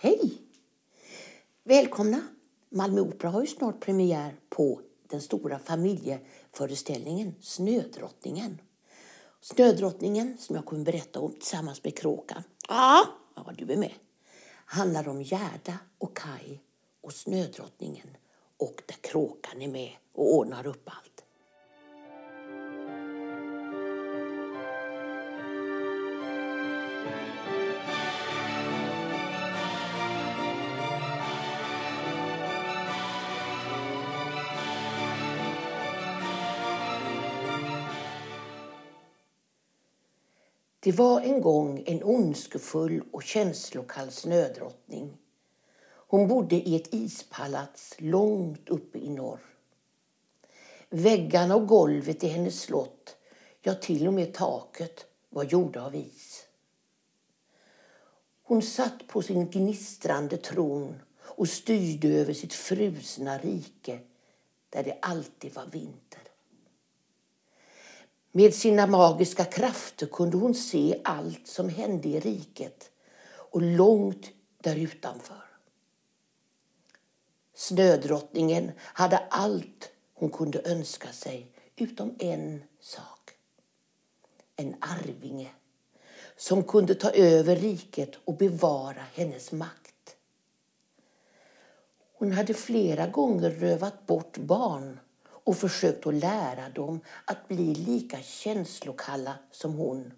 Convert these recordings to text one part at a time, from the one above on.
Hej! Välkomna! Malmö Opera har ju snart premiär på den stora familjeföreställningen Snödrottningen. Snödrottningen, som jag kommer berätta om tillsammans med Kråkan, ja, ja du är med, handlar om Gerda och Kai och Snödrottningen och där Kråkan är med och ordnar upp allt. Det var en gång en ondskefull och känslokall snödrottning. Hon bodde i ett ispalats långt uppe i norr. Väggarna och golvet i hennes slott, ja till och med taket, var gjorda av is. Hon satt på sin gnistrande tron och styrde över sitt frusna rike där det alltid var vinter. Med sina magiska krafter kunde hon se allt som hände i riket och långt där utanför. Snödrottningen hade allt hon kunde önska sig utom en sak. En arvinge som kunde ta över riket och bevara hennes makt. Hon hade flera gånger rövat bort barn och försökt att lära dem att bli lika känslokalla som hon.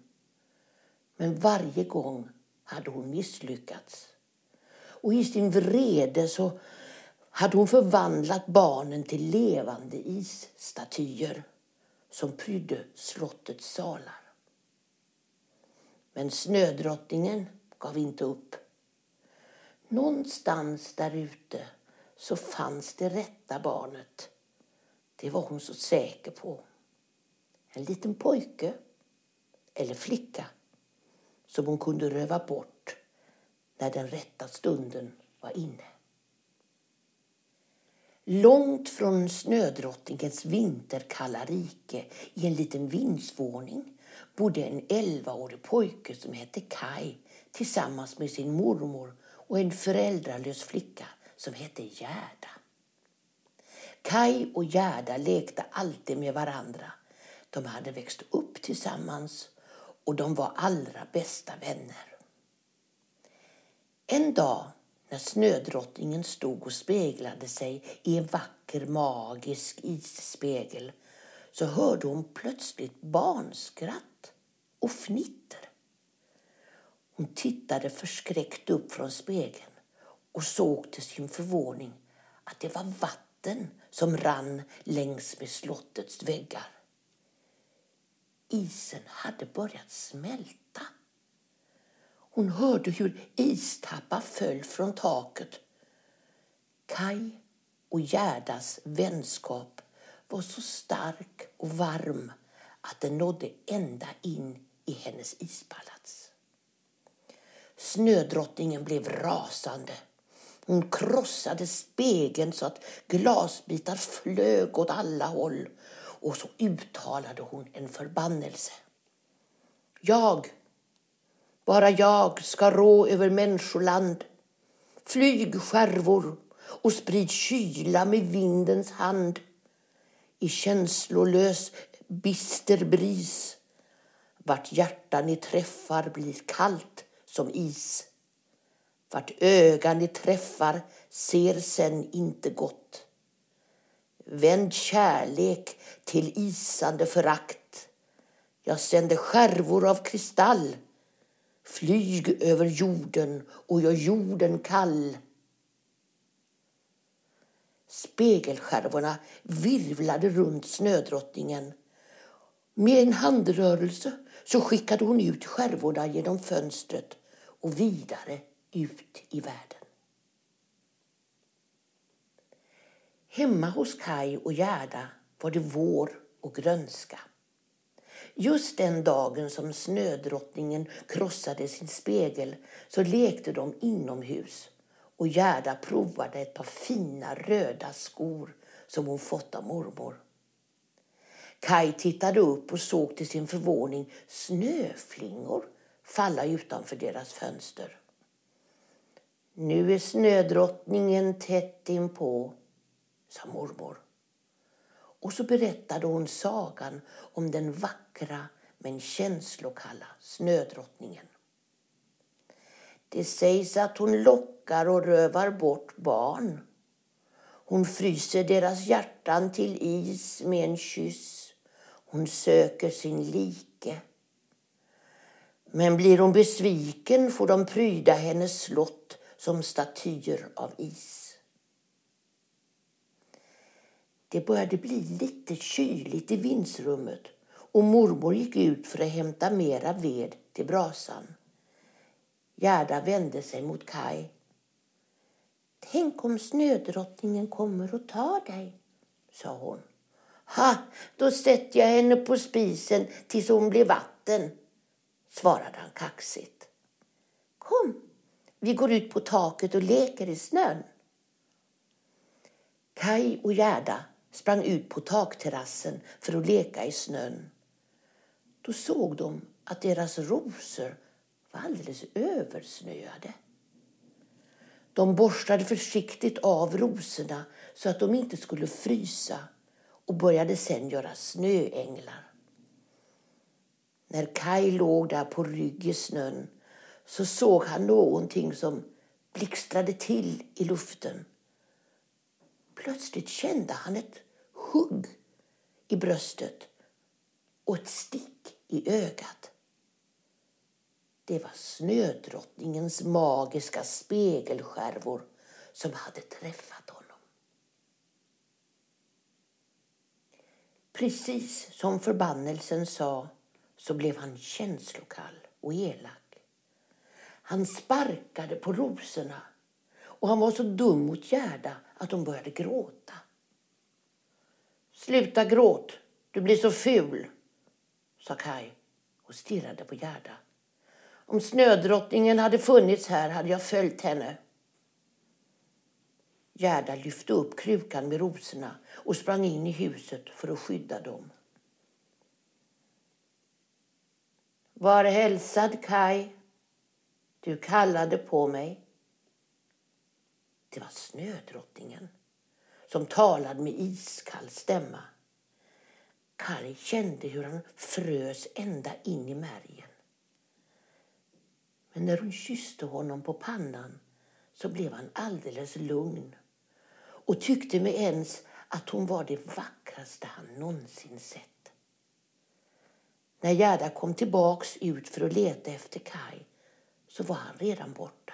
Men varje gång hade hon misslyckats. Och i sin vrede så hade hon förvandlat barnen till levande isstatyer som prydde slottets salar. Men snödrottningen gav inte upp. Någonstans där ute så fanns det rätta barnet det var hon så säker på. En liten pojke eller flicka som hon kunde röva bort när den rätta stunden var inne. Långt från snödrottningens vinterkalla rike i en liten vindsvåning bodde en elvaårig pojke som hette Kai tillsammans med sin mormor och en föräldralös flicka som hette Gerda. Kai och Gerda lekte alltid med varandra. De hade växt upp tillsammans och de var allra bästa vänner. En dag när snödrottningen stod och speglade sig i en vacker magisk isspegel så hörde hon plötsligt barnskratt och fnitter. Hon tittade förskräckt upp från spegeln och såg till sin förvåning att det var vatten som rann längs med slottets väggar. Isen hade börjat smälta. Hon hörde hur istappar föll från taket. Kai och Gerdas vänskap var så stark och varm att den nådde ända in i hennes ispalats. Snödrottningen blev rasande hon krossade spegeln så att glasbitar flög åt alla håll och så uttalade hon en förbannelse. Jag, bara jag, ska rå över människoland. Flyg skärvor och sprid kyla med vindens hand. I känslolös bister bris vart hjärta ni träffar blir kallt som is. Vart öga ni träffar ser sen inte gott. Vänd kärlek till isande förakt. Jag sänder skärvor av kristall. Flyg över jorden och gör jorden kall. Spegelskärvorna virvlade runt snödrottningen. Med en handrörelse så skickade hon ut skärvorna genom fönstret och vidare ut i världen. Hemma hos Kai och Gerda var det vår och grönska. Just den dagen som snödrottningen krossade sin spegel så lekte de inomhus och Gerda provade ett par fina röda skor som hon fått av mormor. Kai tittade upp och såg till sin förvåning snöflingor falla utanför deras fönster. Nu är snödrottningen tätt inpå, sa mormor. Och så berättade hon sagan om den vackra men känslokalla snödrottningen. Det sägs att hon lockar och rövar bort barn. Hon fryser deras hjärtan till is med en kyss. Hon söker sin like. Men blir hon besviken får de pryda hennes slott som statyer av is. Det började bli lite kyligt i vindsrummet och mormor gick ut för att hämta mera ved till brasan. Gerda vände sig mot Kai. Tänk om snödrottningen kommer och tar dig, sa hon. Ha, då sätter jag henne på spisen tills hon blir vatten, svarade han kaxigt. Kom, vi går ut på taket och leker i snön. Kai och Gerda sprang ut på takterrassen för att leka i snön. Då såg de att deras rosor var alldeles översnöade. De borstade försiktigt av rosorna så att de inte skulle frysa och började sen göra snöänglar. När Kai låg där på rygg i snön så såg han någonting som blixtrade till i luften. Plötsligt kände han ett hugg i bröstet och ett stick i ögat. Det var snödrottningens magiska spegelskärvor som hade träffat honom. Precis som förbannelsen sa så blev han känslokall och elak. Han sparkade på rosorna och han var så dum mot Gerda att hon började gråta. Sluta gråt, du blir så ful, sa Kai och stirrade på Gerda. Om snödrottningen hade funnits här hade jag följt henne. Gerda lyfte upp krukan med rosorna och sprang in i huset för att skydda dem. Var hälsad, Kai. Du kallade på mig. Det var snödrottningen som talade med iskall stämma. Kari kände hur han frös ända in i märgen. Men när hon kysste honom på pannan så blev han alldeles lugn och tyckte med ens att hon var det vackraste han någonsin sett. När Gerda kom tillbaks ut för att leta efter Kaj så var han redan borta.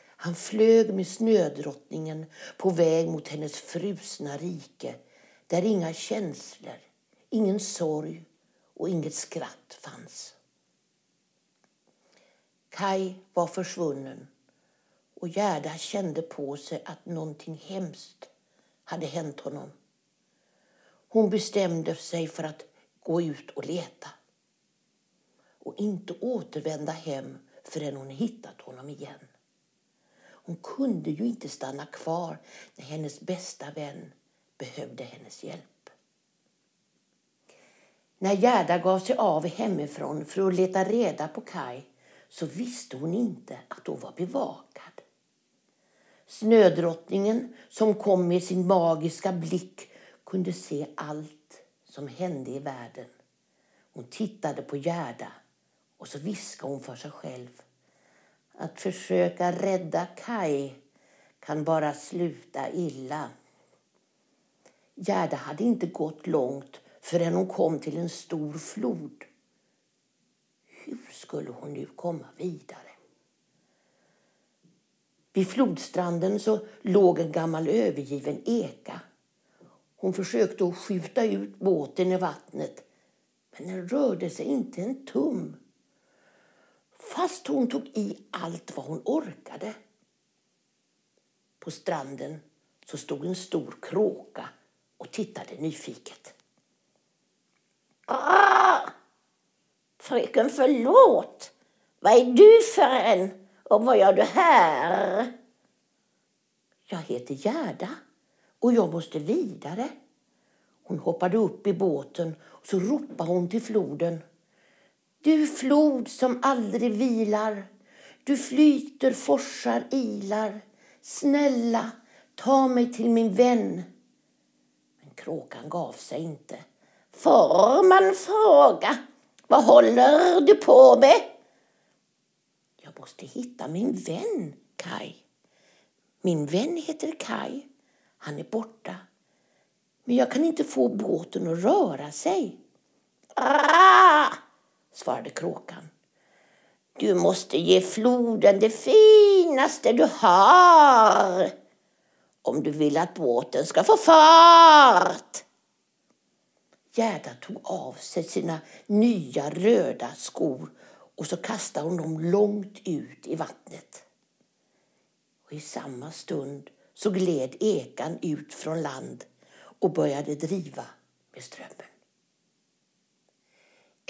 Han flög med snödrottningen på väg mot hennes frusna rike där inga känslor, ingen sorg och inget skratt fanns. Kai var försvunnen och Gerda kände på sig att någonting hemskt hade hänt honom. Hon bestämde sig för att gå ut och leta och inte återvända hem förrän hon hittat honom igen. Hon kunde ju inte stanna kvar när hennes bästa vän behövde hennes hjälp. När Gerda gav sig av hemifrån för att leta reda på Kai så visste hon inte att hon var bevakad. Snödrottningen som kom med sin magiska blick kunde se allt som hände i världen. Hon tittade på Gerda och så viskade hon för sig själv. Att försöka rädda Kai kan bara sluta illa. Gerda hade inte gått långt förrän hon kom till en stor flod. Hur skulle hon nu komma vidare? Vid flodstranden så låg en gammal övergiven eka. Hon försökte att skjuta ut båten i vattnet men den rörde sig inte en tum. Fast hon tog i allt vad hon orkade. På stranden så stod en stor kråka och tittade nyfiket. Ah! Fröken, förlåt. Vad är du för en och vad gör du här? Jag heter Gerda och jag måste vidare. Hon hoppade upp i båten och så ropade hon till floden. Du flod som aldrig vilar, Du flyter, forsar, ilar. Snälla, ta mig till min vän. Men kråkan gav sig inte. Får man fråga, vad håller du på med? Jag måste hitta min vän, Kai. Min vän heter Kai. Han är borta. Men jag kan inte få båten att röra sig. Ah! Svarade kråkan. Du måste ge floden det finaste du har om du vill att båten ska få fart. Gerda tog av sig sina nya röda skor och så kastade hon dem långt ut i vattnet. Och I samma stund så gled ekan ut från land och började driva med strömmen.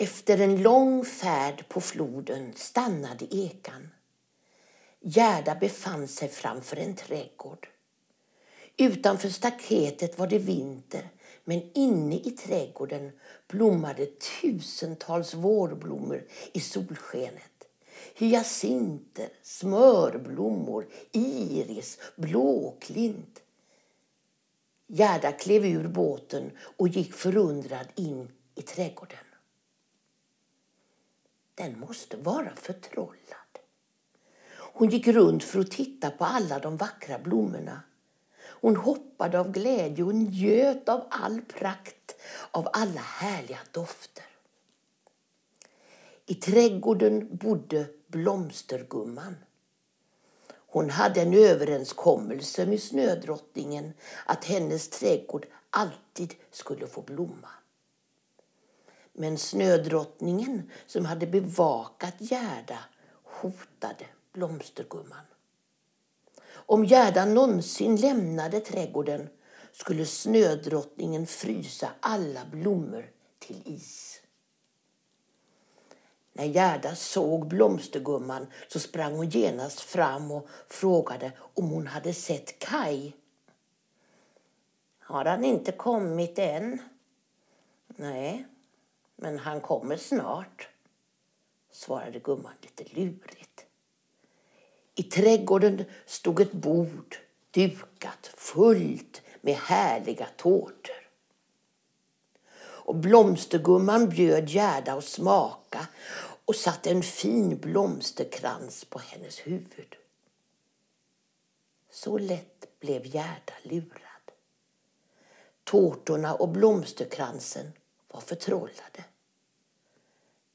Efter en lång färd på floden stannade ekan. Gerda befann sig framför en trädgård. Utanför staketet var det vinter men inne i trädgården blommade tusentals vårblommor i solskenet. Hyacinter, smörblommor, iris, blåklint. Gerda klev ur båten och gick förundrad in i trädgården. Den måste vara förtrollad. Hon gick runt för att titta på alla de vackra blommorna. Hon hoppade av glädje och njöt av all prakt, av alla härliga dofter. I trädgården bodde blomstergumman. Hon hade en överenskommelse med snödrottningen att hennes trädgård alltid skulle få blomma. Men snödrottningen som hade bevakat Gerda hotade blomstergumman. Om Gerda någonsin lämnade trädgården skulle snödrottningen frysa alla blommor till is. När Gerda såg blomstergumman så sprang hon genast fram och frågade om hon hade sett Kai. Har han inte kommit än? Nej, men han kommer snart, svarade gumman lite lurigt. I trädgården stod ett bord dukat fullt med härliga tårtor. Och blomstergumman bjöd Gerda att smaka och satte en fin blomsterkrans på hennes huvud. Så lätt blev Gerda lurad. Tårtorna och blomsterkransen var förtrollade.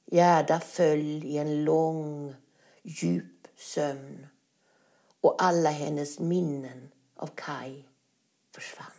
Gerda föll i en lång, djup sömn och alla hennes minnen av Kai försvann.